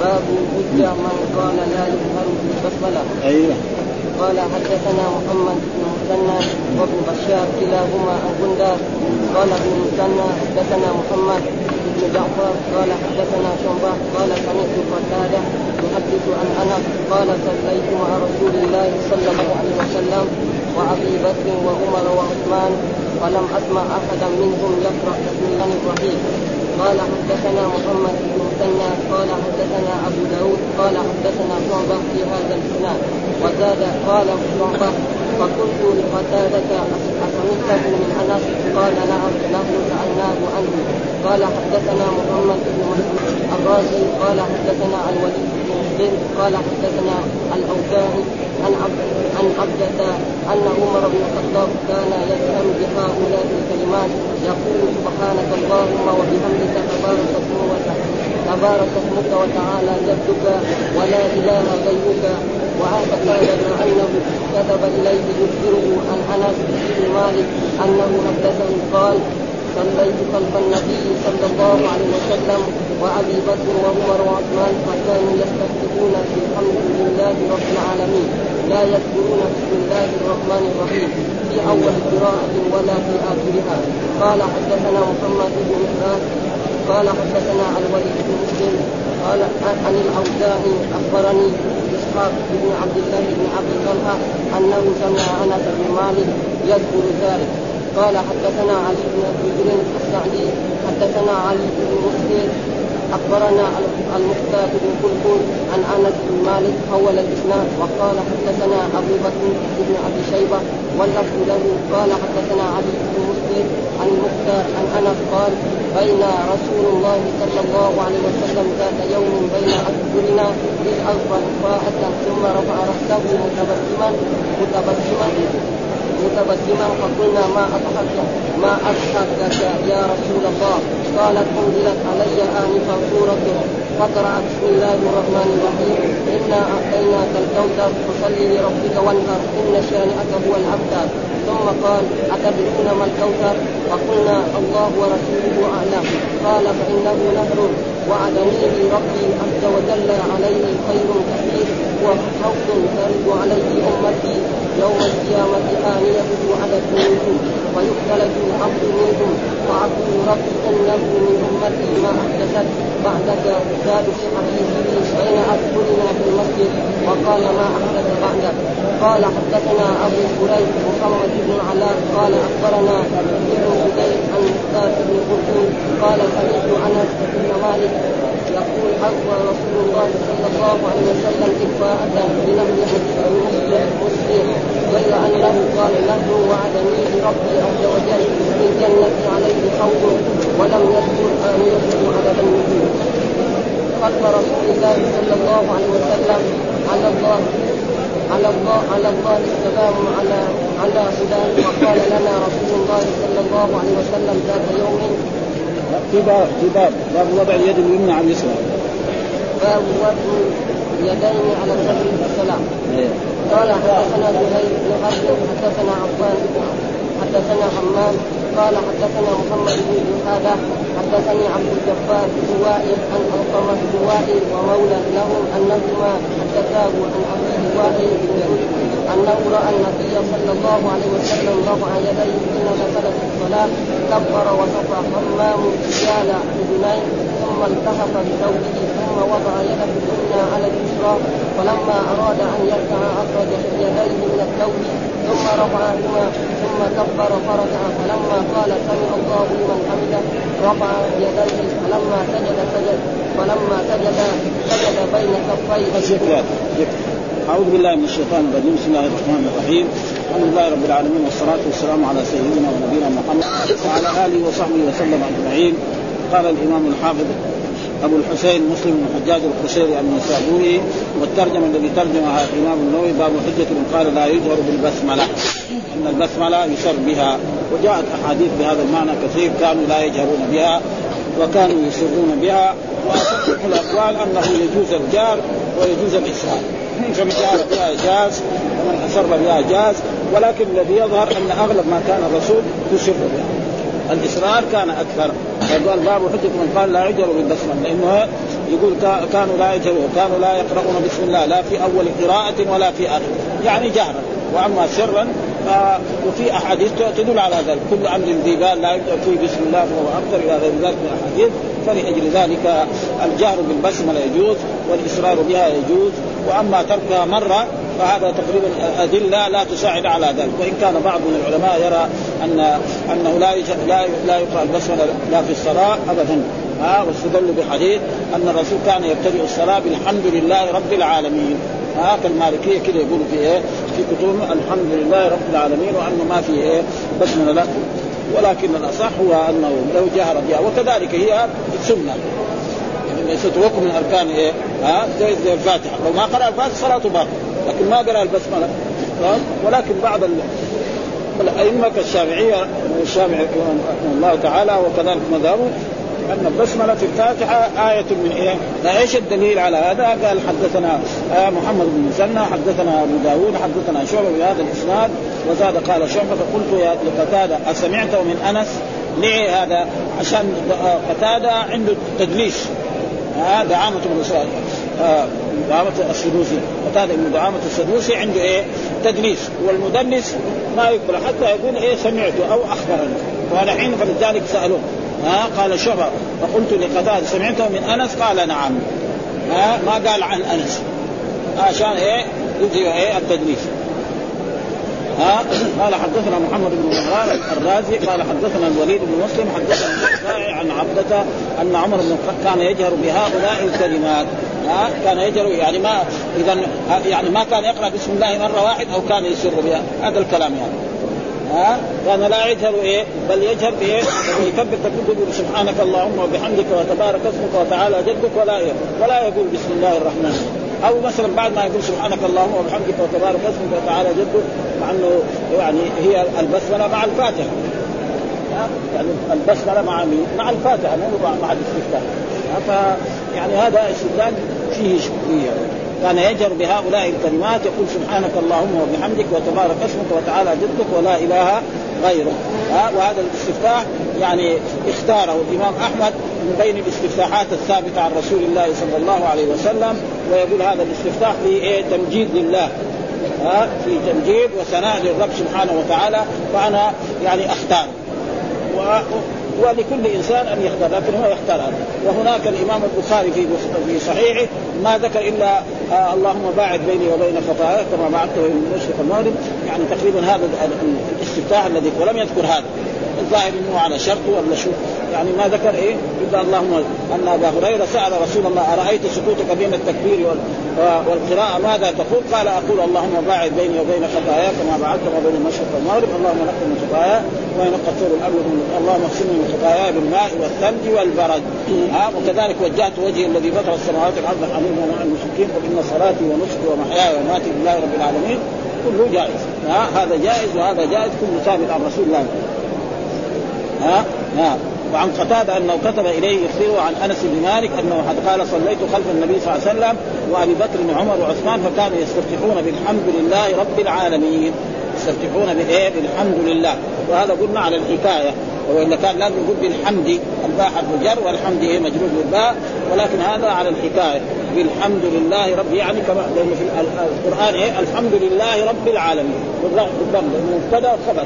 باب حج من قال لا يظهر بالبسمله أيوه. قال حدثنا محمد بن مثنى وابن بشار كلاهما عن غندار. قال ابن مثنى حدثنا محمد بن جعفر. قال حدثنا شعبة. قال سمعت قتادة يحدث عن أنس. قال صليت مع رسول الله صلى الله عليه وسلم وأبي بكر وعمر وعثمان ولم أسمع أحدا منهم يقرأ بسم الله الرحيم. قال حدثنا محمد بن مثنى قال حدثنا أبو داود قال حدثنا شعبة في هذا الإسناد وزاد قال شعبة فقلت لقتادة أسمعته من أنس قال نعم نحن سألناه عنه قال حدثنا محمد بن مسلم الرازي قال حدثنا الوليد بن مسلم قال حدثنا الأوزاعي عن عبد عن عبدة أن عمر بن الخطاب كان يسأل بهؤلاء الكلمات يقول سبحانك اللهم وبحمدك تبارك اسمك. تبارك اسمك وتعالى جدك ولا إله غيرك واعتقد انه كتب إليه يخبره عن انس بن مالك أنه حدثه قال صليت خلف النبي صلى الله عليه وسلم وأبي بكر وعمر وعثمان فكانوا يستفتحون في الحمد لله رب العالمين لا يذكرون بسم الله الرحمن الرحيم في أول قراءة ولا في آخرها. قال حدثنا محمد بن قال حدثنا الوليد بن مسلم قال عن الاوزاعي أخبرني إسحاق بن عبد الله بن عبد طلحة أنه سمع أنس بن مالك يذكر ذلك. قال حدثنا علي بن حجر السعدي حدثنا علي بن مسلم أخبرنا المختار بن كلكم عن أنس بن مالك حول الإسناد وقال حدثنا أبو بكر بن أبي شيبة واللفظ له قال حدثنا علي بن مسلم عن المختار عن أنس قال بين رسول الله صلى الله عليه وسلم ذات يوم بين اذكرنا بالاغفر فاءة ثم رفع رأسه متبسما متبسما متبسما فقلنا ما اضحك ما أضحكك يا رسول الله. قالت أنزلت علي انفا سورة فقرا بسم الله الرحمن الرحيم. إنا أعطيناك الكوثر فصل لربك وانهر إن شانئك هو الابتر ثم قال أتدرون ما الكوثر؟ فقلنا الله ورسوله أعلم. قال فإنه نهر وعدنيه ربي عز وجل عليه خير كثير. وحوض ترد عليه أمتي يوم القيامة آنيته عدد منهم ويختلف العبد منهم. وعبد ربي إنه من أمتي ما أحدثت. بعدك زاد في حديثه بين أذكرنا في المسجد وقال ما أحدث بعدك. قال حدثنا أبو كريب محمد بن علاء قال أخبرنا ابن زبير عن مختار بن قرطون قال سمعت أنس بن مالك يقول أقوى رسول الله صلى الله عليه وسلم إكفاءة بنبي مسلم مسلم غير أنه قال له وعدني ربي عز وجل في الجنة عليه خوف ولم يذكر آنيته عدد النجوم خلف رسول الله صلى الله عليه وسلم على الله على الله على الله السلام على على هداه وقال لنا رسول الله صلى الله عليه وسلم ذات يوم. في باب في باب. باب وضع اليد اليمنى على اليسرى. باب وضع اليدين على الصدر في الصلاه أيوه. قال حدثنا زهير بن حدثنا عفان حدثنا حمام قال حدثنا محمد بن جهادة حدثني عبد الجبار بن وائل عن علقمة بن وائل ومولى لهم أنهما حدثاه عن ابي وائل بن أنه رأى النبي صلى الله عليه وسلم رفع يديه حين دخل في الصلاة كبر وصفى حمام رجال اذنين ثم التحف بثوبه ثم وضع يده اليمنى على اليسرى فلما أراد أن يركع أخرج يديه من الثوب ثم رفعهما ثم كبر فركع فلما قال سمع الله لمن حمده رفع يديه فلما سجد سجد فلما سجد سجد بين كفيه. أعوذ بالله من الشيطان الرجيم بسم الله الرحمن الرحيم. الحمد لله رب العالمين والصلاة والسلام على سيدنا ونبينا محمد وعلى آله وصحبه وسلم أجمعين. قال الإمام الحافظ أبو الحسين مسلم بن حجاج القشيري النسابوري والترجمة الذي ترجمها الامام النووي باب حجة من قال لا يجهر بالبسملة أن البسملة يشر بها وجاءت أحاديث بهذا المعنى كثير كانوا لا يجهرون بها وكانوا يسرون بها وأصح الأقوال أنه يجوز الجار ويجوز الاسرار فمن جار بها جاز ومن اسر بها جاز ولكن الذي يظهر أن أغلب ما كان الرسول تسر بها. الإصرار كان أكثر. فقال باب حجة من قال لا يجر بالبسمله لأنه يقول كانوا لا يجهرون كانوا لا يقرؤون بسم الله لا في أول قراءة ولا في آخر. يعني جهرا وأما سرا ف... وفي أحاديث تدل على ذلك. كل أمر ذي بال لا يبدا فيه بسم الله فهو افضل إلى غير ذلك من الأحاديث. فلأجل ذلك الجهر بالبسمله يجوز والإصرار بها يجوز. وأما تركها مرة فهذا تقريبا أدلة لا تساعد على ذلك. وإن كان بعض من العلماء يرى أن أنه لا لا لا يقرأ البسمله لا في الصلاة ابدا. ها واستدلوا بحديث أن الرسول كان يبتدئ الصلاة بالحمد لله رب العالمين. ها كالمالكية كده يقولوا في إيه؟ في كتبهم الحمد لله رب العالمين وأنه ما في إيه؟ بسمله لا. ولكن الأصح هو أنه لو جهر بها وكذلك هي سنه يعني ليست ركن من أركان إيه؟ ها زي الفاتحة لو ما قرأ الفاتحة صلاته باطلة لكن ما قرأ البسملة ولكن بعض الأئمة كالشافعيه الشافعي الله تعالى وكذلك مذهبه أن البسملة في الفاتحة آية من إيه؟ إيش الدليل على هذا؟ قال حدثنا آه محمد بن مسنى حدثنا أبو داوود حدثنا شعبة بهذا الإسناد وزاد قال شعبة فقلت يا لقتاده اسمعته من أنس؟ ليه هذا؟ عشان قتادة عنده تدليس آه دعامة بن آه دعامة السدوسي. قتاده بن دعامة السدوسي عنده إيه؟ تدليس. والمدلس ما يقبل حتى يقول إيه؟ سمعته أو أخبرني. وهذا حين فلذلك سألوه. ها؟ قال شعبة فقلت لقتادة سمعته من أنس؟ قال نعم. ها؟ ما قال عن أنس. عشان إيه؟ يجي إيه؟ التدليس. ها قال حدثنا محمد بن عمران الرازي قال حدثنا الوليد بن مسلم حدثنا عن عبدة أن عمر بن كان يجهر بهؤلاء الكلمات. ها؟ كان يجهر يعني ما إذا يعني ما كان يقرأ بسم الله مرة واحد أو كان يسر بها. هذا الكلام يعني. ها؟ كان لا يجهر إيه بل يجهر بإيه؟ يكبر تقول سبحانك اللهم وبحمدك وتبارك اسمك وتعالى جدك ولا إيه؟ ولا يقول بسم الله الرحمن أو مثلا بعد ما يقول سبحانك اللهم وبحمدك وتبارك اسمك وتعالى جدك مع إنه يعني هي البسملة مع الفاتحة. يعني البسملة مع مين؟ مع الفاتحة مو مع الاستفتاح ف يعني هذا استدلال فيه شكليه كان يجهر بهؤلاء الكلمات يقول سبحانك اللهم وبحمدك وتبارك اسمك وتعالى جدك ولا إله غيره. ها؟ وهذا الاستفتاح يعني اختاره الإمام أحمد من بين الاستفتاحات الثابتة عن رسول الله صلى الله عليه وسلم ويقول هذا الاستفتاح في إيه؟ تمجيد لله. ها؟ في تمجيد وثناء للرب سبحانه وتعالى فأنا يعني أختار. ولكل إنسان أن يختار لكن هو يختار. هذا وهناك الإمام البخاري في في صحيحه ما ذكر إلا آه اللهم باعد بيني وبين خطاياي كما بعدت بين المشرق والمغرب. يعني تقريبا هذا الاستفتاح الذي ولم يذكر هذا. الظاهر إنه على شرط ولا شو؟ يعني ما ذكر إيه؟ الا اللهم أن أبا هريرة سأل رسول الله أرأيت سكوتك بين التكبير والقراءة؟ ماذا تقول؟ قال أقول اللهم باعد بيني وبين خطاياي كما بعدت ما بين المشرق والمغرب. اللهم نقل من خطاياي وينقى الثوب الابيض اللهم اغسلني من خطاياي بالماء والثلج والبرد. آه وكذلك وجهت وجهي الذي فطر السماوات والأرض حنيفا مع المشركين قل ان صلاتي ونسكي ومحياي ومماتي لله رب العالمين كله جائز. ها آه هذا جائز وهذا جائز كله ثابت عن رسول الله. ها؟ ها. وعن قتادة أنه كتب إليه يخبره عن أنس بن مالك أنه قال صليت خلف النبي صلى الله عليه وسلم وأبي بكر وعمر وعثمان فكانوا يستفتحون بالحمد لله رب العالمين. يستفتحون بإيه؟ بالحمد لله. وهذا قلنا على الحكاية. والا كان لازم يقول بالحمد. الباء حرف الجر والحمد إيه؟ مجرور بالباء. ولكن هذا على الحكاية. بالحمد لله رب يعني كما لأنه في القرآن إيه؟ الحمد لله رب العالمين. بالضم مبتدأ خبر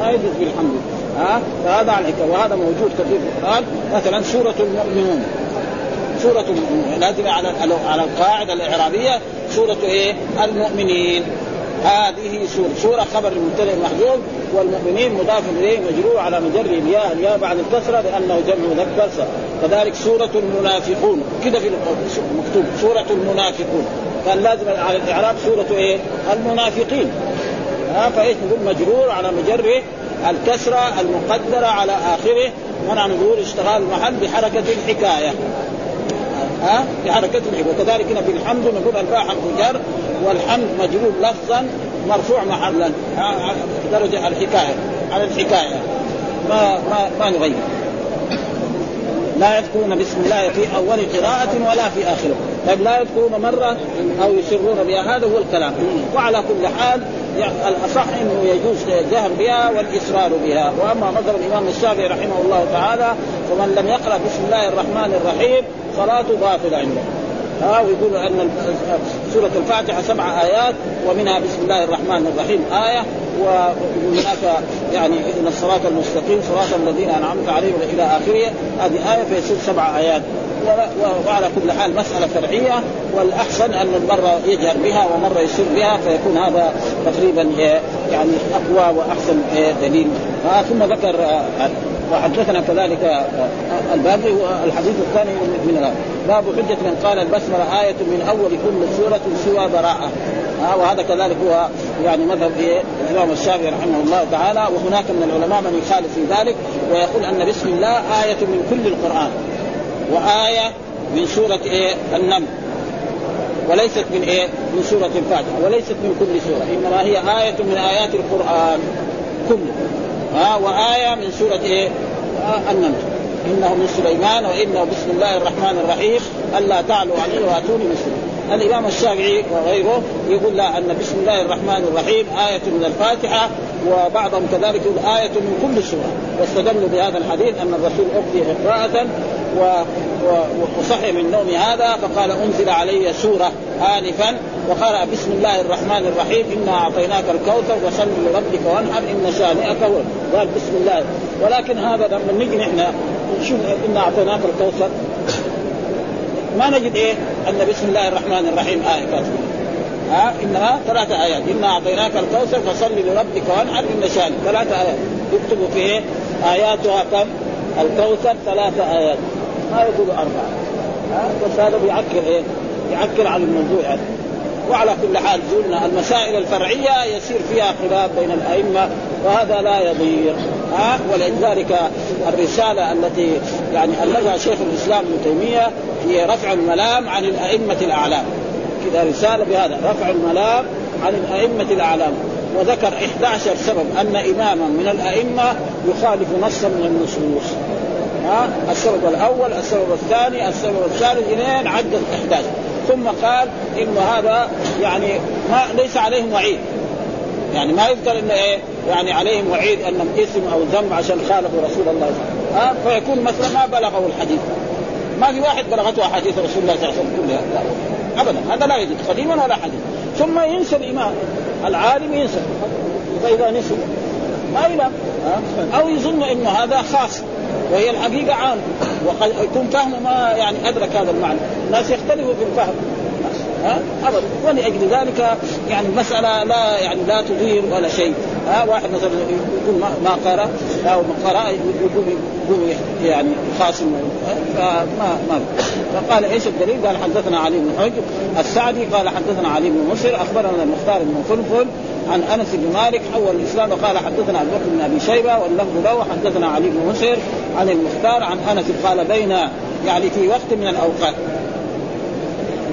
ما يجوز بالحمد. ها؟ فهذا الحكاية وهذا موجود كثير في القرآن. مثلا سورة المؤمنون. سورة المؤمنون. لازم على على القاعدة الإعرابية. سورة إيه؟ المؤمنين. هذه سورة. سورة خبر المبتدئ محذوف والمؤمنين مضاف إليه مجرور على مجر الياء. الياء بعد الكسرة لأنه جمع مذكر كذلك سورة المنافقون. كده في مكتوب. سورة المنافقون. كان لازم على الإعراب سورة إيه؟ المنافقين. ها؟ فإيش؟ نقول مجرور على مجر الكسرة المقدرة على آخره. منع نقول اشتغال المحل بحركة الحكاية. ها؟ بحركة الحكاية. وكذلك هنا في الحمد نقول الباء حرف جر والحمد مجرور لفظا مرفوع محلا درجة الحكاية على الحكاية. ما ما ما نغير. لا يذكرون بسم الله في أول قراءة ولا في آخره، طيب لا يذكرون مرة أو يسرون بها. هذا هو الكلام، وعلى كل حال الأصح إنه يجوز الجهر بها والاصرار بها، وأما مذهب الإمام الشافعي رحمه الله تعالى فمن لم يقرأ بسم الله الرحمن الرحيم صلاته باطله عنده ها ويقول أن سورة الفاتحة سبع آيات ومنها بسم الله الرحمن الرحيم. آية وهناك يعني إن الصراط المستقيم صراط الذين أنعمت عليهم إلى آخره. هذه آية فيصير سبع آيات. وعلى كل حال مسألة فرعية والأحسن أن مرة يجهر بها ومرة يسر بها فيكون هذا تقريبا يعني أقوى وأحسن دليل. ثم ذكر وحدثنا كذلك آه، الباب الحديث الثاني من باب حجة من قال البسملة آية من أول كل سورة سوى براءة. ها وهذا كذلك هو يعني مذهب الإمام الشافعي رحمه الله تعالى وهناك من العلماء من يخالف في ذلك ويقول أن بسم الله آية من كل القرآن وآية من سورة إيه؟ النمل. وليست من إيه؟ من سورة الفاتحة وليست من كل سورة إنما هي آية من آيات القرآن كله. ها وآية من سورة إيه؟ آه النمل. إنه من سليمان وإنه بسم الله الرحمن الرحيم. ألا تعلوا علي وآتوني مسلم الإمام الشافعي وغيره يقول لا أن بسم الله الرحمن الرحيم آية من الفاتحة وبعضهم كذلك يقول آية من كل سورة. واستدلوا بهذا الحديث أن الرسول أخذ قراءة وصحي من نوم هذا فقال أنزل علي سورة انفا وقرا بسم الله الرحمن الرحيم إنا أعطيناك الكوثر وصل لربك وانحر إن شانئك هو. قال بسم الله. ولكن هذا لما نجي نحن نشوف انا أعطيناك الكوثر ما نجد إيه؟ أن بسم الله الرحمن الرحيم آية كاتبة. ها؟ إنها ثلاثة آيات. إنا أعطيناك الكوثر فصل لربك وانحر إن شانئك ثلاثة آيات. يكتبوا في إيه آياتها كم؟ الكوثر ثلاثة آيات. ما يقول أربعة. بس هذا بيعكر إيه؟ يعكر على الموضوع يعني. وعلى كل حال قلنا المسائل الفرعية يصير فيها خلاف بين الأئمة وهذا لا يضير. ها ولذلك الرسالة التي يعني ألفها شيخ الإسلام ابن تيمية هي رفع الملام عن الأئمة الأعلام. كذا رسالة بهذا رفع الملام عن الأئمة الأعلام. وذكر 11 سبب أن إماما من الأئمة يخالف نصا من النصوص. ها؟ السبب الأول السبب الثاني السبب الثالث إلين عدد 11 ثم قال انه هذا يعني ما ليس عليهم وعيد. يعني ما يذكر انه إيه يعني عليهم وعيد أنهم اسم أو ذنب عشان خالفوا رسول الله. ها؟ فيكون مثلا ما بلغه الحديث. ما في واحد بلغته أحاديث رسول الله صلى الله عليه وسلم. كلها ابدا. هذا لا يجوز. قديما ولا حديث ثم ينسى الإمام. العالم ينسى. فإذا نسي ما ينام أو يظن إنه هذا خاص. وهي الحقيقة عام. وقد يكون فهمه ما يعني أدرك هذا المعنى. الناس يختلفوا في الفهم. ابدا. ولاجل ذلك يعني المساله لا يعني لا تضير ولا شيء. ها؟ واحد مثلا يقول ما قرأ أو ما قرأ يقول يقول يعني خاصم فما ما فقال إيش الدليل؟ قال حدثنا علي بن حجر السعدي قال حدثنا علي بن مصر أخبرنا المختار بن فلفل عن أنس بن مالك حول الإسلام وقال حدثنا ابو بكر بن أبي شيبة واللفظ له حدثنا علي بن مصر عن المختار عن أنس قال بين يعني في وقت من الأوقات.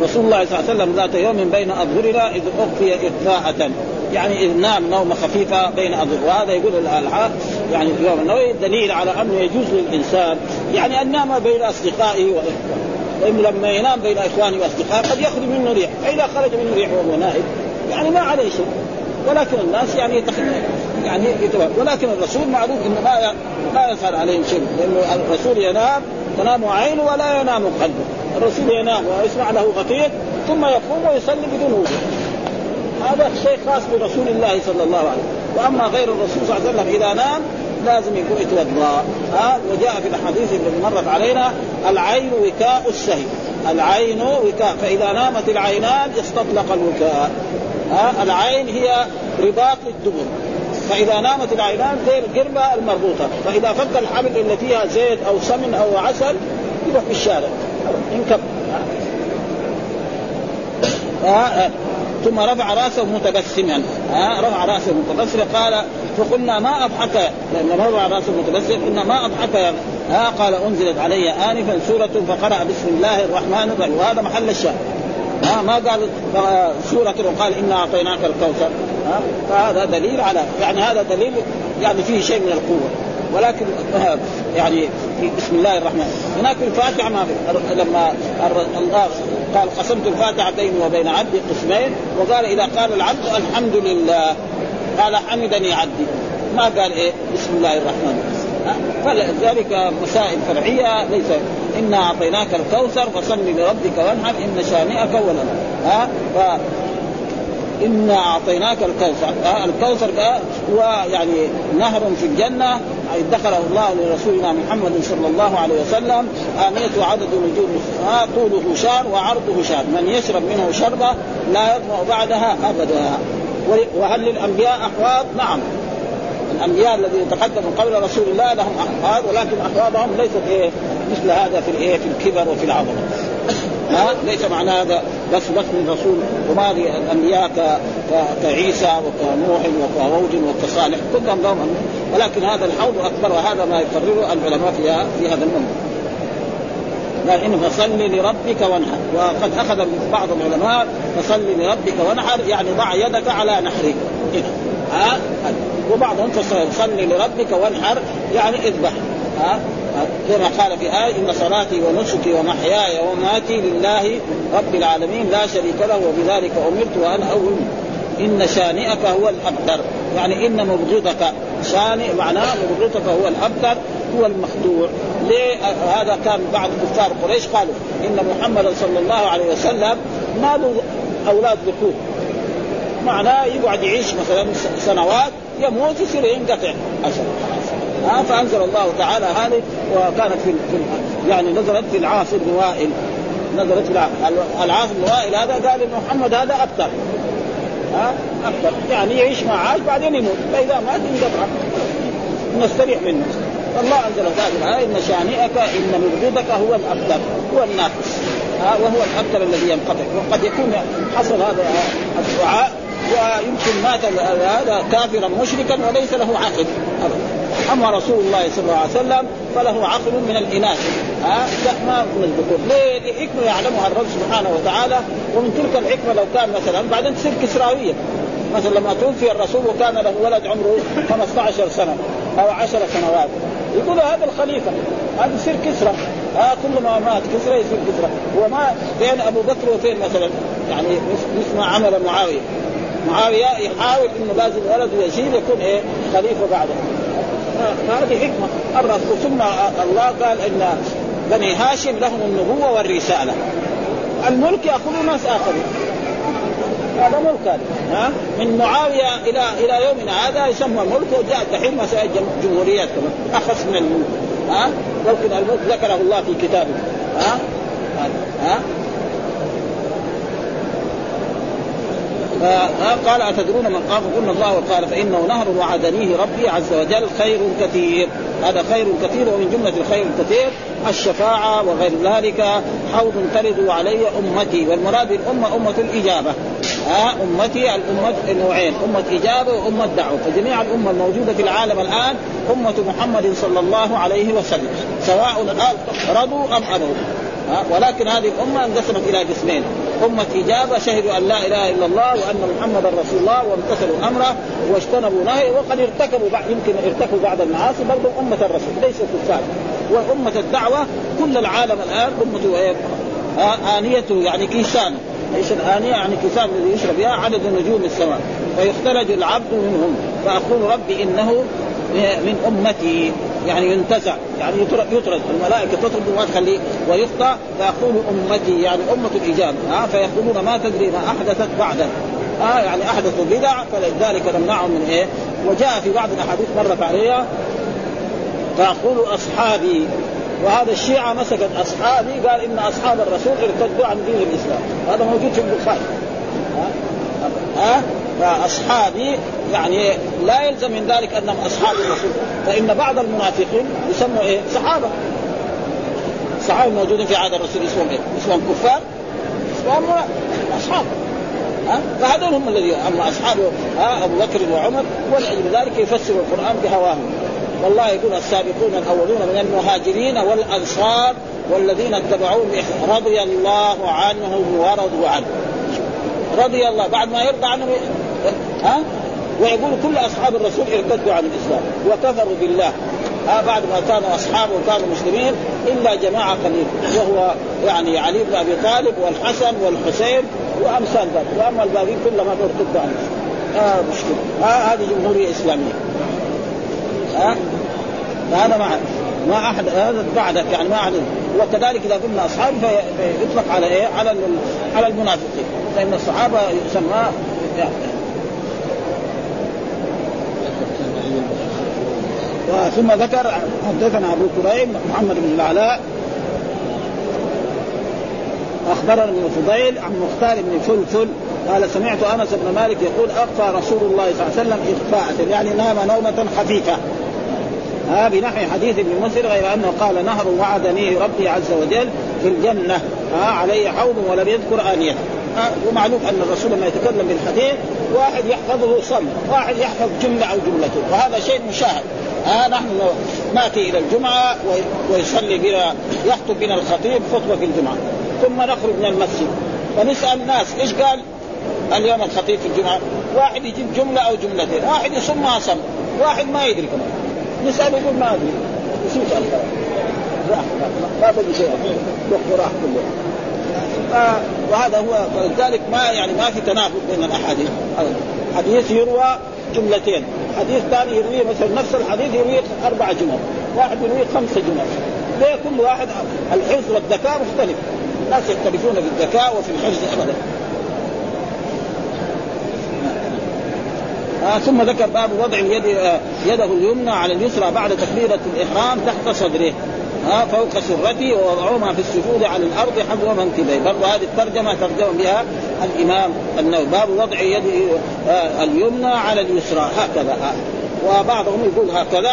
رسول الله صلى الله عليه وسلم ذات يوم بين اظهرنا إذ أخفي إخفاءة. يعني إذ نام نومة خفيفة بين أظهر. وهذا يقول الالحاد يعني اليوم النووي دليل على أنه يجوز للإنسان يعني أن نام بين أصدقائه وإخوانه. لما ينام بين إخوانه وأصدقائه قد يخرج منه ريح. فإذا خرج منه ريح وهو نائم يعني ما عليه شيء. ولكن الناس يعني يعني يتبع. ولكن الرسول معروف إنه ما ما يظهر عليهم شيء. لأنه الرسول ينام تنام عينه ولا ينام قلبه الرسول ينام ويسمع له غفير ثم يقوم ويصلي بدون وضوء. هذا شيء خاص برسول الله صلى الله عليه وسلم. وأما غير الرسول صلى الله عليه وسلم إذا نام لازم يكون يتوضا ها وجاء في الأحاديث اللي مرت علينا العين وكاء السهي العين وكاء. فإذا نامت العينان استطلق الوكاء. ها العين هي رباط الدبر. فإذا نامت العينان زي القربة المربوطة. فإذا فك الحبل اللي فيها زيت أو سمن أو عسل يروح في الشارع. ينكب. ثم رفع رأسه متبسما. ها رفع رأسه متبسما. قال فقلنا ما أضحك لما رفع رأسه متبسما قلنا ما أضحك ها قال أنزلت علي انفا سورة فقرأ بسم الله الرحمن الرحيم وهذا محل الشاهد. ها ما قال سورة وقال إنا أعطيناك الكوثر ها فهذا دليل على يعني هذا دليل يعني فيه شيء من القوة. ولكن يعني في بسم الله الرحمن هناك الفاتحة ما في لما الله قال قسمت الفاتحة بيني وبين عبدي قسمين وقال إذا قال العبد الحمد لله. قال حمدني عبدي. ما قال إيه؟ بسم الله الرحمن الرحيم. فلذلك مسائل فرعية. ليس إنا أعطيناك الكوثر فصل لربك وانحر إن شانئك هو ها؟ ف إنا أعطيناك الكوثر. آه الكوثر هو يعني نهر في الجنة. دخله الله لرسولنا محمد صلى الله عليه وسلم. آنية عدد نجوم آه طوله شار وعرضه شار. من يشرب منه شربة لا يظمأ بعدها أبدا. وهل للأنبياء أحواض؟ نعم. الأنبياء الذين تقدموا قبل رسول الله لهم أحواض ولكن أحواضهم ليست إيه مثل هذا في الإيه في الكبر وفي العظمه ها؟ ليس معنى هذا بس بس من رسول. وما الأنبياء كعيسى وكنوح وكهود وكصالح. كلهم لهم ولكن هذا الحوض أكبر وهذا ما يقرره العلماء في هذا المنطق قال إن فصل لربك وانحر. وقد أخذ بعض العلماء فصل لربك وانحر يعني ضع يدك على نحرك. ها وبعضهم فصل صل لربك وانحر يعني اذبح. ها كما قال في آية إن صلاتي ونسكي ومحياي ومماتي لله رب العالمين لا شريك له وبذلك أمرت وأنا أول. إن شانئك هو الأبتر. يعني إن مبغضك شانئ معناه مبغضك هو الأبتر هو المخدوع. ليه؟ هذا كان بعض كفار قريش قالوا إن محمدا صلى الله عليه وسلم ما له أولاد ذكور معناه يقعد يعيش مثلا سنوات يموت يصير ينقطع. أجل ها فأنزل الله تعالى هذه وكانت في, يعني نزلت في العاص بن وائل نزلت في العاص بن وائل هذا قال إن محمد هذا ابتر ها ابتر يعني يعيش ما عاش بعدين يموت. فإذا مات ينقطع. نستريح منه. فالله أنزل هذه الآية إن شانئك إن مبغضك هو الابتر هو الناقص ها وهو الابتر الذي ينقطع. وقد يكون حصل هذا الدعاء ويمكن مات هذا كافرا مشركا وليس له عقل. أما رسول الله صلى الله عليه وسلم فله عقل من الإناث. ها؟ لا ما من الذكور ليه؟ لحكمة يعلمها الرب سبحانه وتعالى. ومن تلك الحكمة لو كان مثلا بعدين تصير كسراويه مثلا لما توفي الرسول وكان له ولد عمره 15 سنة أو 10 سنوات. يقول هذا الخليفة. هذا يصير كسرى ها كل ما مات كسرى يصير كسرى وما بين أبو بكر وفين مثلا. يعني مثل ما عمل معاوية. معاوية يحاول إنه لازم ولده يزيد يكون إيه؟ خليفة بعده. هذه حكمة. الرسول ثم الله قال إن بني هاشم لهم النبوة والرسالة. الملك ياخذه ناس آخرين. هذا ملك ها؟ من معاوية إلى إلى يومنا هذا يسمى ملك وجاء دحين مسائل جمهوريات كمان أخص من الملك. ها؟ ممكن الملك ذكره الله في كتابه. ها؟ ها؟ قال أتدرون من قال قلنا الله قال فإنه نهر وعدنيه ربي عز وجل خير كثير. هذا خير كثير ومن جملة الخير الكثير الشفاعة وغير ذلك. حوض ترد علي أمتي والمراد بالأمة أمة الإجابة. ها أمتي الأمة نوعين أمة إجابة وأمة دعوة. فجميع الأمة الموجودة في العالم الآن أمة محمد صلى الله عليه وسلم سواء رضوا أم أبوا. ولكن هذه الأمة انقسمت إلى قسمين. أمة إجابة شهدوا أن لا إله إلا الله وأن محمدا رسول الله وامتثلوا أمره واجتنبوا نهيه وقد ارتكبوا بعد يمكن ارتكبوا بعض المعاصي برضو أمة الرسول ليسوا كفار. وأمة الدعوة كل العالم الآن أمة إيه؟ آنيته يعني كيسان. إيش الآنية يعني كيسان الذي يشرب بها عدد نجوم السماء. فيختلج العبد منهم. فأقول ربي إنه من أمتي. يعني ينتزع. يعني يطرد. الملائكة تطرد ما تخليه ويقطع فيقول أمتي. يعني أمة الاجابه ها فيقولون ما تدري ما أحدثت بعدا. ها يعني أحدثوا بدع. فلذلك نمنعهم من إيه؟ وجاء في بعض الأحاديث مرت عليها فيقول أصحابي وهذا الشيعة مسكت أصحابي قال إن أصحاب الرسول ارتدوا عن دين الإسلام. هذا موجود في البخاري. ها, ها؟ فاصحابي يعني لا يلزم من ذلك أنهم أصحاب الرسول. فإن بعض المنافقين يسموا إيه؟ صحابة. الصحابه الموجودين في عهد الرسول اسمهم إيه؟ اسمهم كفار اسمهم أصحاب. ها؟ فهذول هم الذين اما اصحابه ها؟ أبو بكر وعمر ولأجل ذلك يفسر القرآن بهواهم. والله يقول السابقون الأولون من المهاجرين والأنصار والذين اتبعوهم رضي الله عنهم ورضوا عنه. رضي الله. بعد ما يرضى عنهم ها؟ ويقول كل أصحاب الرسول ارتدوا عن الإسلام وكفروا بالله. ها بعد ما كانوا اصحابه وكانوا مسلمين إلا جماعة قليل وهو يعني علي بن أبي طالب والحسن والحسين وأمثال ذلك. وأما الباقيين كلهم ارتدوا عن الإسلام. آه مشكلة. ها هذه جمهورية إسلامية. ها؟ فهذا ما ما احد هذا بعدك يعني ما احد وكذلك إذا قلنا أصحاب فيطلق على إيه؟ على على المنافقين. لأن الصحابة يسمى ثم ذكر حدثنا أبو كريم محمد بن العلاء. أخبرنا ابن فضيل عن مختار بن فلفل قال سمعت أنس بن مالك يقول أخفى رسول الله صلى الله عليه وسلم اخفاء يعني نام نومة خفيفة. ها بنحو حديث ابن مسر غير أنه قال نهر وعدني ربي عز وجل في الجنة. ها علي حوض ولم يذكر آنية. ومعلوم أن الرسول لما يتكلم بالحديث واحد يحفظه صم واحد يحفظ جملة أو جملتين وهذا شيء مشاهد. ها نحن نأتي إلى الجمعة ويصلي بنا يخطب بنا الخطيب خطبة في الجمعة. ثم نخرج من المسجد. فنسأل الناس إيش قال؟ اليوم الخطيب في الجمعة واحد يجيب جملة أو جملتين واحد يصمها صم واحد ما يدري كمان نساله يقول ما أدري يسوس الكلام راح ما بقي شيء راح كله. وهذا هو فلذلك ما يعني ما في تناقض بين الأحاديث. حديث يروى جملتين حديث ثاني يروي مثلا نفس الحديث يروي أربع جمل واحد يروي خمس جمل. ليه كل واحد الحفظ والذكاء مختلف. الناس يختلفون في الذكاء وفي الحفظ ابدا. آه ثم ذكر باب وضع اليد آه يده اليمنى على اليسرى بعد تكبيرة الإحرام تحت صدره. ها فوق سرته ووضعهما في السجود على الأرض حذو منكبيه. برضو هذه الترجمة ترجم بها الإمام النووي. باب وضع يد آه اليمنى على اليسرى. هكذا. ها وبعضهم يقول هكذا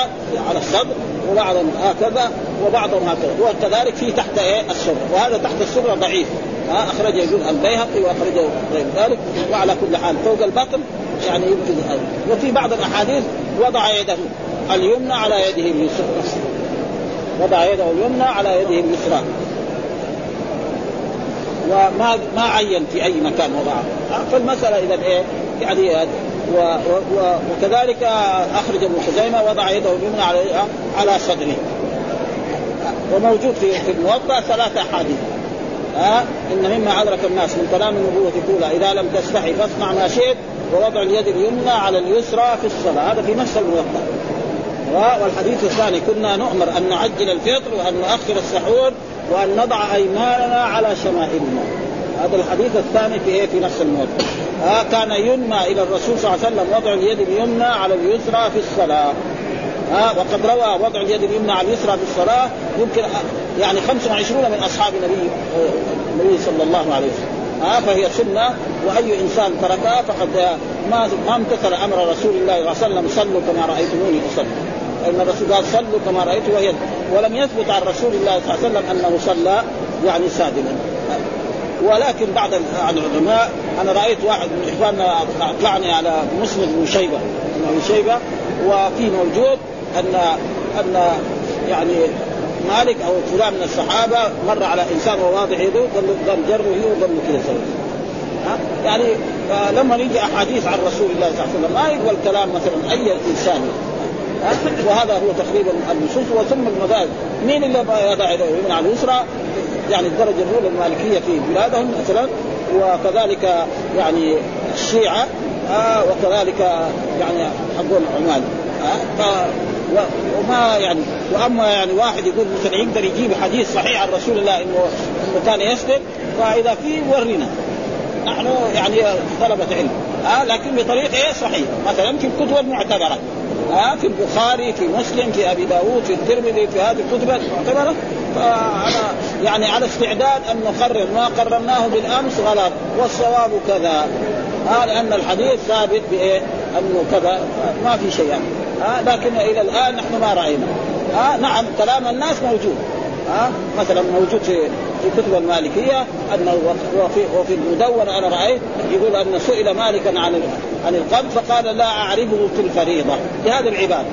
على الصدر وبعضهم هكذا وبعضهم هكذا. وكذلك في تحت إيه؟ السره وهذا تحت السره ضعيف. ها أخرجه يقول البيهقي وأخرجه غير ذلك. وعلى كل حال فوق البطن يعني يمكن هذا وفي بعض الأحاديث وضع يده اليمنى على يده اليسرى. وضع يده اليمنى على يده اليسرى. وما ما عين في أي مكان وضعه. فالمسألة إذا إيه؟ يعني و و وكذلك أخرج ابن خزيمة وضع يده اليمنى على على صدره. وموجود في في الموضع ثلاثة أحاديث. ها؟ إن مما أدرك الناس من كلام النبوة الأولى إذا لم تستحي فاصنع ما شئت ووضع اليد اليمنى على اليسرى في الصلاة. هذا في نفس الموضع والحديث الثاني كنا نؤمر أن نعجل الفطر وأن نؤخر السحور وأن نضع أيماننا على شمائلنا. هذا الحديث الثاني في إيه؟ في نفس الموضوع آه كان ينمى إلى الرسول صلى الله عليه وسلم وضع اليد اليمنى على اليسرى في الصلاة. آه وقد روى وضع اليد اليمنى على اليسرى في الصلاة يمكن يعني 25 من أصحاب النبي النبي صلى الله عليه وسلم. آه فهي سنة وأي إنسان تركها فقد ما ما امتثل أمر رسول الله صلى الله عليه وسلم صلوا كما رأيتموني أصلي. أن الرسول قال صلوا كما رأيت وهي ولم يثبت عن رسول الله صلى الله عليه وسلم أنه صلى يعني ساجدا ولكن بعض العلماء أنا رأيت واحد من إخواننا أطلعني على مسلم بن شيبة بن شيبة وفي موجود ان أن يعني مالك أو فلان من الصحابة مر على إنسان وواضع يده قال له جره وقال له كذا سوي يعني لما يجي أحاديث عن رسول الله صلى الله عليه وسلم ما يقبل كلام مثلا أي إنسان. وهذا هو تقريبا النصوص وثم المذاهب. مين اللي يضع يمين على اليسرى؟ يعني الدرجة الأولى المالكية في بلادهم مثلا وكذلك يعني الشيعة آه وكذلك يعني حقون عمان آه وما يعني وأما يعني واحد يقول مثلا يقدر يجيب حديث صحيح عن رسول الله انه إنه كان يسلم فإذا في ورنا. نحن يعني طلبة علم آه لكن بطريقة إيه صحيح مثلا في الكتب المعتبرة. آه في البخاري في مسلم في أبي داوود في الترمذي في هذه الكتب المعتبرة. فأنا يعني على استعداد أن نقرر ما قررناه بالأمس غلط والصواب كذا. آه لأن الحديث ثابت بإيه؟ أنه كذا. ما في شيء يعني. آه لكن إلى الآن نحن ما رأينا. آه نعم كلام الناس موجود. ها مثلا موجود في في كتب المالكية انه وفي وفي المدونة أنا رأيت يقول أن سئل مالكا عن عن القبض فقال لا أعرفه في الفريضة. بهذا العباد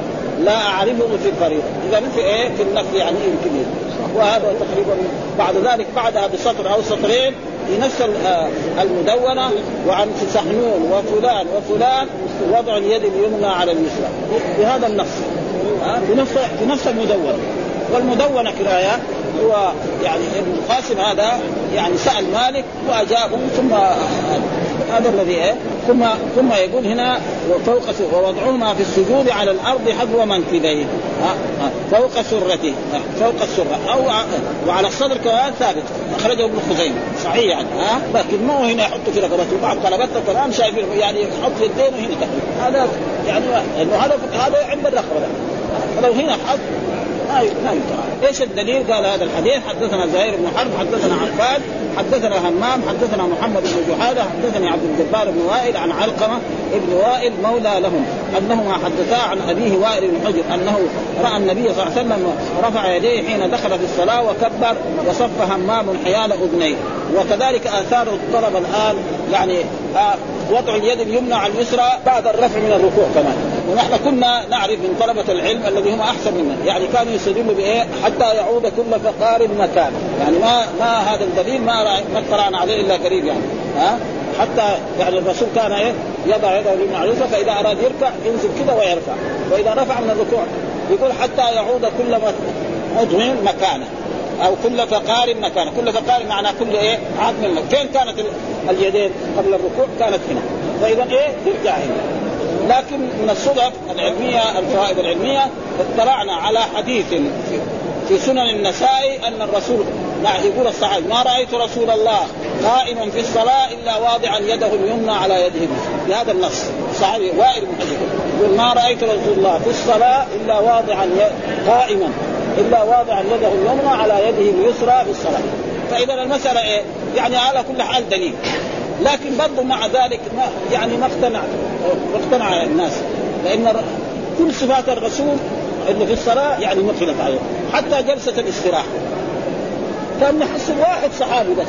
لا أعرفه في الفريضة. اذا في إيه؟ في النفل يعني يمكن وهذا تقريبا بعد ذلك بعدها بسطر أو سطرين في نفس المدونة وعن سحنون وفلان وفلان وضع اليد اليمنى على اليسرى. بهذا النص في نفس في نفس المدونة. والمدونة كراية هو يعني ابن القاسم هذا يعني سأل مالك وأجابه ثم هذا الذي إيه؟ ثم ثم يقول هنا وفوق ووضعهما في السجود على الأرض حذو منكبيه. فوق سرته. فوق السرة. أو وعلى الصدر كمان ثابت. أخرجه ابن خزيمة. صحيح يعني. ها؟ لكن مو هنا يحط في رقبته بعض طلبته كمان شايفين يعني يحط يدينه هنا هذا يعني إنه هذا هذا عند الرقبة. فلو هنا حط ما ما إيش الدليل؟ قال هذا الحديث حدثنا زهير بن حرب حدثنا عفان حدثنا همام حدثنا محمد بن جحاده حدثني عبد الجبار بن وائل عن علقمة ابن وائل مولى لهم أنهما حدثا عن أبيه وائل بن حجر أنه رأى النبي صلى الله عليه وسلم رفع يديه حين دخل في الصلاة وكبر وصف همام حيال أذنيه وكذلك آثار الطلب الآن يعني وضع اليد اليمنى على اليسرى بعد الرفع من الركوع كمان. ونحن كنا نعرف من طلبة العلم الذي هم أحسن منا. يعني كانوا يستدلوا بإيه؟ حتى يعود كل فقار مكان يعني ما ما هذا الدليل ما ما اطلعنا عليه إلا قريب يعني. ها؟ حتى يعني الرسول كان إيه؟ يضع يده اليمنى على اليسرى فإذا أراد يركع ينزل كذا ويرفع. وإذا رفع من الركوع يقول حتى يعود كل عضو مكانه. أو كل فقار مكانه. كل فقار معناه كل إيه؟ عظم فين كانت اليدين قبل الركوع؟ كانت هنا. فإذا إيه؟ ترجع هنا. لكن من الصدف العلمية الفوائد العلمية اطلعنا على حديث في سنن النسائي أن الرسول يقول الصحابي ما رأيت رسول الله قائما في الصلاة إلا واضعا يده اليمنى على يده بهذا النص. صحابي وائل بن يقول ما رأيت رسول الله في الصلاة إلا واضعا قائما. إلا واضعا يده اليمنى على يده اليسرى في الصلاة. فإذا المسألة إيه؟ يعني على كل حال دليل. لكن برضه مع ذلك ما يعني ما اقتنع ما اقتنع الناس. لأن كل صفات الرسول إنه في الصلاة يعني نقلت عليه. حتى جلسة الاستراحة. كان نحس واحد صحابي بس.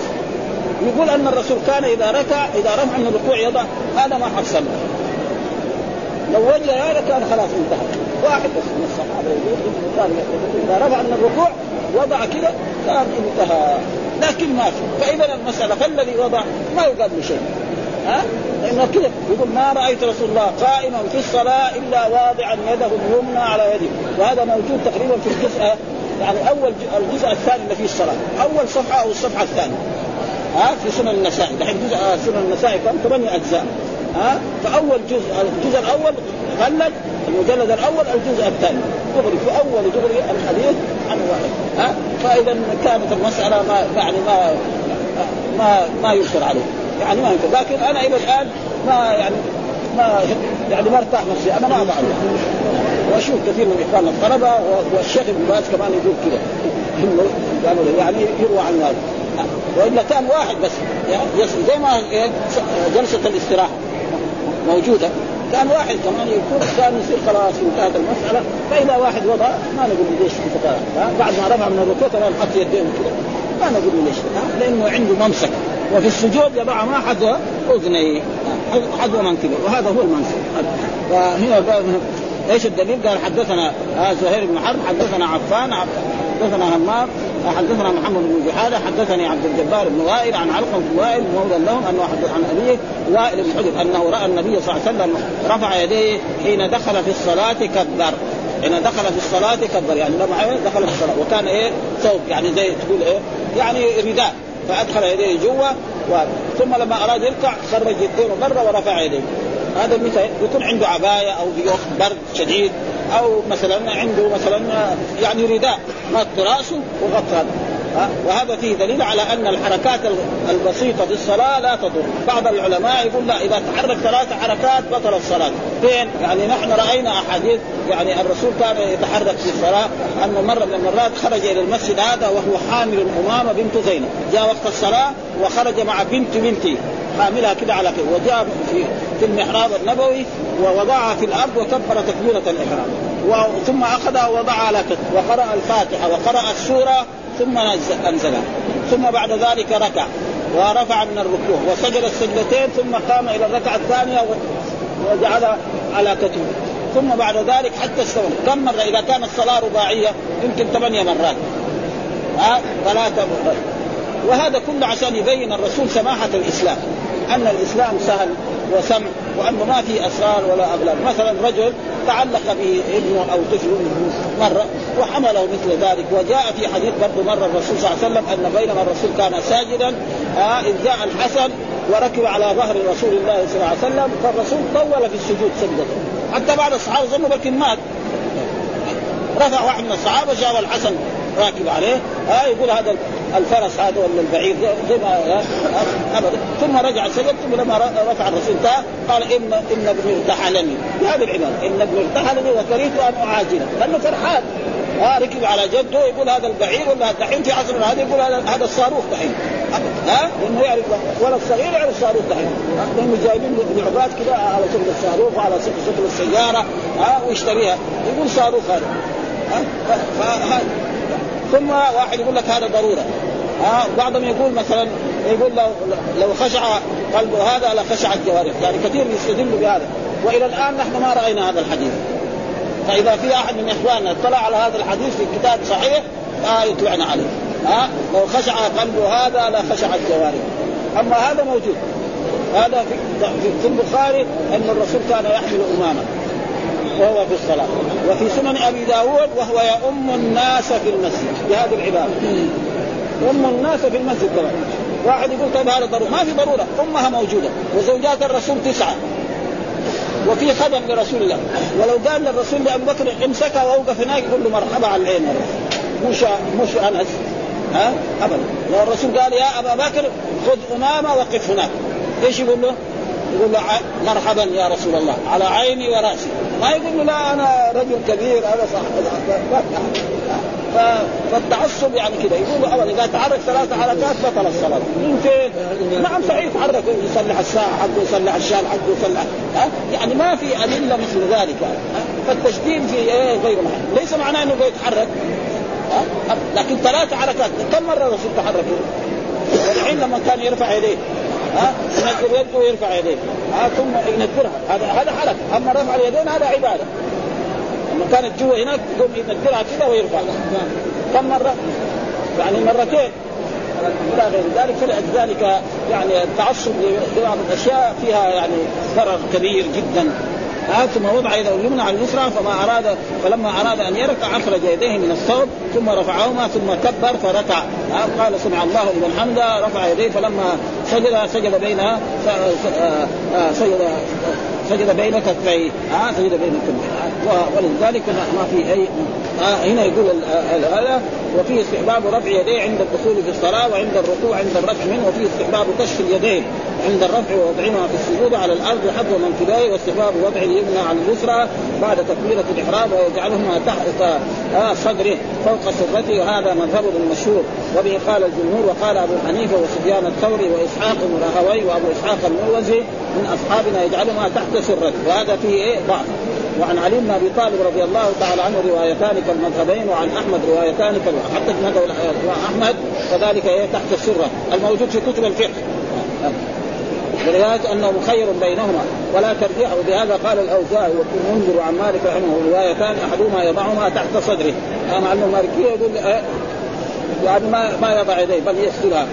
يقول أن الرسول كان إذا ركع إذا رفع من الركوع يضع هذا ما حصل. لو وجه هذا كان خلاص انتهى. واحد بس من الصحابة يقول إذا رفع من الركوع وضع كذا كان انتهى. لكن ما في. فإذا المسألة فالذي وضع ما يقال له شيء. ها؟ لأنه كذا يقول ما رأيت رسول الله قائما في الصلاة إلا واضعا يده اليمنى على يده. وهذا موجود تقريبا في الجزء يعني أول الجزء الثاني اللي فيه الصلاة. أول صفحة أو الصفحة الثانية. ها؟ في سنن النسائي دحين جزء سنن النسائي كم؟ ثمانية أجزاء. ها؟ فأول جزء الجزء الأول غلد المجلد الأول الجزء الثاني. دغري في أول دغري الحديث عن واحد. ها؟ فإذا كانت المسألة ما يعني ما ما ما ينكر عليه. يعني ما ينكر لكن أنا إلى الآن ما يعني ما يعني ما ارتاح نفسي. أنا ما اضع وأشوف كثير من إخواننا الطلبة والشيخ ابن باز كمان يقول كذا. يعني يروى عن هذا وإلا كان واحد بس. يعني زي ما جلسة الاستراحة. موجودة. كان واحد كمان يكون كان يصير خلاص انتهت المسألة. فإذا واحد وضع ما نقول ليش بعد ما رفع من الركوع كمان حط يديه كذا ما نقول ليش. لأنه عنده ممسك وفي السجود يضع ما حذو اذنيه حذو منكبه. وهذا هو المنسك فهنا إيش الدليل؟ قال حدثنا آه زهير بن حرب حدثنا عفان حدثنا همام حدثنا محمد بن جحادة حدثني عبد الجبار بن وائل عن علقم بن وائل مولى لهم أنه حدث عن أبيه وائل بن حجر أنه رأى النبي صلى الله عليه وسلم رفع يديه حين دخل في الصلاة كبر. حين دخل في الصلاة كبر يعني لما دخل في الصلاة. وكان إيه؟ ثوب يعني زي تقول إيه؟ يعني رداء. فأدخل يديه جوا ثم لما أراد يركع خرج يديه برا ورفع يديه. هذا مثل يكون عنده عباية أو برد شديد. أو مثلا عنده مثلا يعني رداء غطى راسه وغطى وهذا فيه دليل على أن الحركات البسيطة في الصلاة لا تضر، بعض العلماء يقول لا إذا تحرك ثلاث حركات بطل الصلاة، فين؟ يعني نحن رأينا أحاديث يعني الرسول كان يتحرك في الصلاة. أنه مرة من المرات خرج إلى المسجد هذا وهو حامل أمامة بنت زينب، جاء وقت الصلاة وخرج مع بنت بنته. حاملها كده على كده وجاء في في المحراب النبوي ووضعها في الأرض وكبر تكبيرة الإحرام. ثم أخذها ووضعها على كتف وقرأ الفاتحة وقرأ السورة ثم أنزلها. ثم بعد ذلك ركع. ورفع من الركوع. وسجد السجدتين ثم قام إلى الركعة الثانية وجعلها على كتفه. ثم بعد ذلك حتى استوى. كم مرة؟ إذا كانت الصلاة رباعية يمكن ثمانية مرات. ها؟ ثلاثة مرات. وهذا كله عشان يبين الرسول سماحة الإسلام. أن الإسلام سهل وسمع وأنه ما في أسرار ولا أغلال. مثلا رجل تعلق به ابنه أو طفله مرة وحمله مثل ذلك. وجاء في حديث برضه مرة الرسول صلى الله عليه وسلم أن بينما الرسول كان ساجدا آه إذ جاء الحسن وركب على ظهر رسول الله صلى الله عليه وسلم فالرسول طول في السجود سجدته حتى بعض الصحابة ظنوا بلكن مات. رفع واحد من الصحابة جاء الحسن راكب عليه ها يقول هذا الفرس هذا ولا البعير زي ما أبدا. ثم رجع سجد ثم لما رفع الرسول انتهى قال ان إن ابني ارتحلني. بهذه العبارة إن ابني ارتحلني وكرهت أن أعاجله. لأنه فرحان. ها ركب على جده يقول هذا البعير ولا دحين في عصرنا هذا يقول هذا هذا الصاروخ دحين ها لأنه يعرف ولد صغير يعرف الصاروخ دحين لأنه جايبين لعبات كذا على شكل الصاروخ وعلى شكل السيارة ها ويشتريها. يقول صاروخ هذا. ها ثم واحد يقول لك هذا ضرورة. ها بعضهم يقول مثلا يقول لو لو خشع قلبه هذا لخشعت جوارحه يعني كثير يستدل بهذا. وإلى الآن نحن ما رأينا هذا الحديث. فإذا في أحد من إخواننا اطلع على هذا الحديث في كتاب صحيح آه يطلعنا عليه. ها لو خشع قلبه هذا لخشعت جوارحه أما هذا موجود. هذا في, في البخاري أن الرسول كان يحمل أمامه. وهو في الصلاة. وفي سنن أبي داود وهو يؤم الناس في المسجد بهذه العبارة يؤم الناس في المسجد كمان واحد يقول طيب هذا ضرورة ما في ضرورة. أمها موجودة. وزوجات الرسول تسعة. وفي خدم لرسول الله. ولو قال للرسول لأبو بكر امسكها وأوقف هناك يقول له مرحبا على العين. مش مش أنس. ها؟ أبدا. لو الرسول قال يا أبا بكر خذ أمامة وقف هناك. إيش يقول له؟ يقول له مرحبا يا رسول الله. على عيني ورأسي. ما يقول له لا أنا رجل كبير أنا صاحب فالتعصب يعني كذا يقول ابدا إذا تحرك ثلاث حركات بطل الصلاة. يمكن نعم صحيح يتحرك يصلح الساعة حقه يصلح الشال حقه يصلح يعني ما في أدلة مثل ذلك فالتشديد في إيه؟ غير محل. ليس معناه إنه يتحرك لكن ثلاث حركات. كم مرة الرسول تحرك؟ والحين لما كان يرفع يديه. ها؟ ينزل يده ويرفع يديه. ها؟ ثم ينزلها هذا هذا حركة. أما رفع اليدين هذا عبادة. لما كانت جوا هناك يقوم ينزلها كذا ويرفع. كم مرة؟ يعني مرتين. إلى غير ذلك. فلذلك يعني التعصب لبعض الأشياء فيها يعني ضرر كبير جدا. ها ثم وضع يده اليمنى على اليسرى فما اراد فلما أراد أن يركع أخرج يديه من الصوت ثم رفعهما ثم كبر فركع. قال سمع الله لمن حمده رفع يديه فلما سجد سجد بينها سجد سجد بين كفيه آه سجد بين كفيه ولذلك ما في اي آه هنا يقول هذا وفيه استحباب رفع يديه عند الدخول في الصلاة وعند الركوع عند الرفع منه وفيه استحباب كشف اليدين عند الرفع ووضعهما في السجود على الأرض حذو منكبيه واستحباب وضع اليمنى على اليسرى بعد تكبيره الإحرام ويجعلهما تحت آه صدره فوق سرته وهذا مذهب المشهور وبه قال الجمهور وقال أبو حنيفة وسفيان الثوري وإسحاق بن وأبو إسحاق المروزي من أصحابنا يجعلهما تحت سرته وهذا فيه إيه؟ ضعف. وعن علي بن أبي طالب رضي الله تعالى عنه روايتان كالمذهبين وعن أحمد روايتان حتى مذهب احمد كذلك إيه تحت السرة الموجود في كتب الفقه. ولذلك أنه مخير بينهما ولا ترجيح وبهذا قال الأوزاعي وابن وعن مالك رحمه روايتان أحدهما يضعهما تحت صدره. مع انه المالكية يقول إيه يعني ما ما يضع يديه بل يسجلها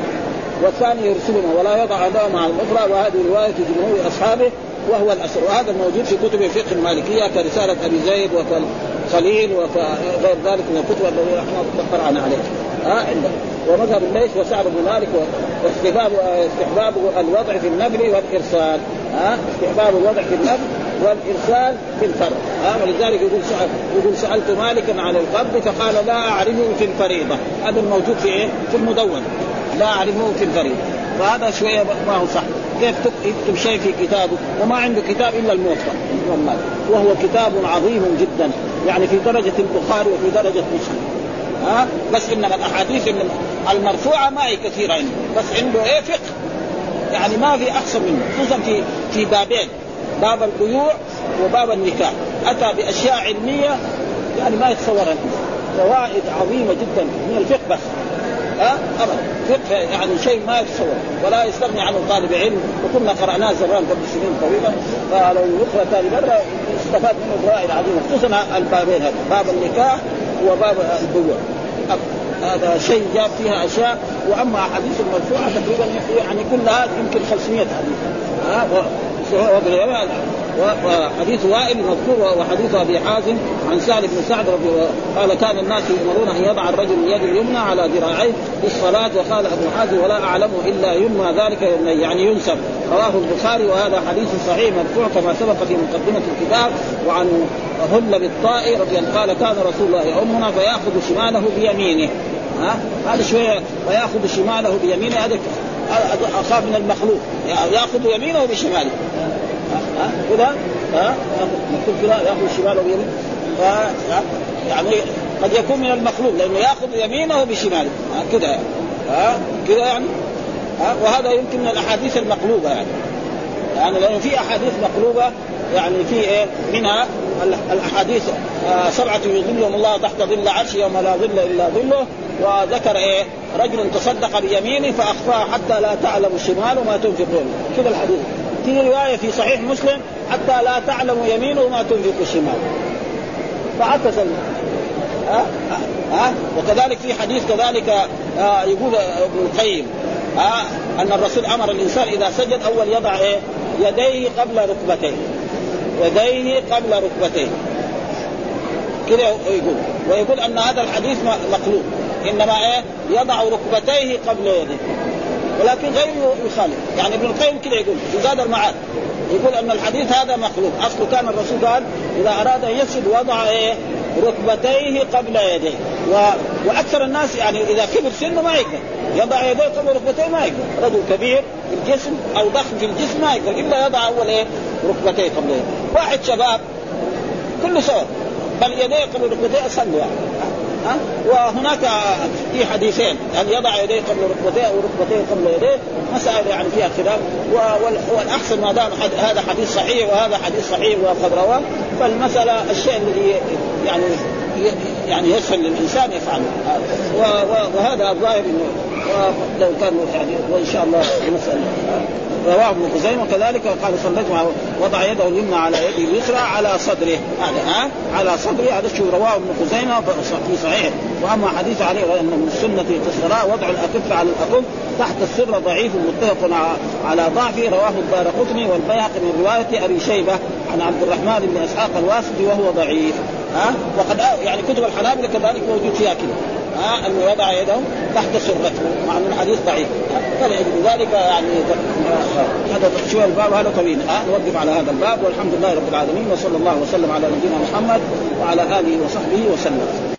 والثاني يرسلهما ولا يضع يداه مع الأخرى وهذه رواية جمهور أصحابه. وهو الأسر وهذا الموجود في كتب الفقه المالكية كرسالة أبي زيد وكالخليل وغير ذلك من الكتب الذي رحمه قرأنا عليه. ها عنده ومذهب الليث وسعد بن مالك واستحباب استحباب الوضع في النبل والإرسال. ها استحباب الوضع في النبل والإرسال في الفرض ها ولذلك يقول سأل يقول سألت مالكا عن القبض فقال لا أعرفه في الفريضة. هذا الموجود في إيه؟ في المدون. لا أعرفه في الفريضة. فهذا شوية ما هو صح. كيف يكتب شيء في كتابه؟ وما عنده كتاب إلا الموطا وهو كتاب عظيم جدا. يعني في درجة البخاري وفي درجة مسلم. ها؟ بس انما الأحاديث المرفوعة ما هي كثيرة عنده. بس عنده إيه؟ فقه. يعني ما في احسن منه. خصوصا في في بابين. باب البيوع وباب النكاح. أتى بأشياء علمية يعني ما يتصورها. فوائد عظيمة جدا. من الفقه بس. ها؟ أبدا. فقه يعني شيء ما يتصور. ولا يستغني عنه طالب علم. وكنا قرأناه زمان قبل سنين طويلة. فلو يقرا ثاني مرة استفاد منه فوائد عظيمه خصوصا البابين هذا باب النكاح وباب البيوع. هذا شيء جاب فيها أشياء. وأما احاديث المرفوعه تقريبا يعني كلها يمكن 500 حديث ها؟ وحديث وائل مذكور وحديث أبي حازم عن سهل بن سعد رضي الله قال كان الناس يؤمرون أن يضع الرجل اليد اليمنى على ذراعيه في الصلاة وقال أبو حازم ولا اعلمه إلا ينمى ذلك يعني ينسب. رواه البخاري وهذا حديث صحيح مرفوع كما سبق في مقدمة الكتاب وعن هل بالطائي رضي الله قال كان رسول الله يؤمنا فيأخذ شماله بيمينه. ها؟ هذا شوية وياخذ شماله بيمينه. هذا اخاف من المخلوق. يأخذ يمينه بشماله. ها؟ ها؟ مكتوب كذا ياخذ شماله بيمينه يعني قد يكون من المخلوق لأنه ياخذ يمينه بشماله. كذا ها؟ كذا يعني. ها؟ وهذا يمكن من الأحاديث المقلوبة يعني. يعني لأنه في أحاديث مقلوبة يعني في إيه؟ منها الأحاديث آه سبعة يظلهم الله تحت ظل عرش يوم لا ظل إلا ظله. وذكر إيه؟ رجل تصدق بيمينه فاخفاها حتى لا تعلم الشمال ما تنفق كذا الحديث. في روايه في صحيح مسلم حتى لا تعلم يمينه ما تنفق الشمال. فعكس ها؟ ها؟ وكذلك في حديث كذلك آه يقول ابن القيم ها؟ أن الرسول أمر الإنسان إذا سجد أول يضع إيه؟ يديه قبل ركبتيه. يديه قبل ركبتيه. كذا يقول. ويقول أن هذا الحديث مقلوب. إنما إيه؟ يضع ركبتيه قبل يديه. ولكن غيره يخالف. يعني ابن القيم كذا يقول زاد المعاد يقول أن الحديث هذا مخلوق. أصله كان الرسول قال إذا أراد أن يسجد وضع إيه ركبتيه قبل يديه. و... وأكثر الناس يعني إذا كبر سنه ما يقدر يضع يديه قبل ركبتيه ما يقدر رجل كبير في الجسم أو ضخم في الجسم ما يقدر إلا يضع أول إيه؟ ركبتيه قبل يديه. واحد شباب كله سوا بل يديه قبل ركبتيه أسهل يعني. ها؟ وهناك في حديثين هل يضع يديه قبل ركبتيه أو ركبتيه قبل يديه مسائل يعني فيها خلاف. والأحسن ما دام هذا حديث صحيح وهذا حديث صحيح وقد رواه فالمسألة الشيء الذي يعني يعني يسهل للإنسان يفعله. وهذا الظاهر انه لو كان يعني وإن شاء الله المسألة. رواه ابن خزيمة وكذلك قال صليت وضع يده اليمنى على يده اليسرى على صدره. هذا ها؟ على صدره. هذا شو رواه ابن خزيمة في صحيح وأما حديث عليه أن من السنة في الصلاه وضع الأكف على الاكف تحت السر ضعيف متفق على ضعفه. رواه الدار قطني والبيهقي من رواية أبي شيبة عن عبد الرحمن بن إسحاق الواسطي وهو ضعيف. ها؟ وقد يعني كتب الحنابلة كذلك موجود فيها كذا ها انه يضع يده تحت سرته مع أن الحديث ضعيف. فلذلك يعني هذا شوية الباب هذا طويل. ها نوقف على هذا الباب والحمد لله رب العالمين وصلى الله وسلم على نبينا محمد وعلى آله وصحبه وسلم.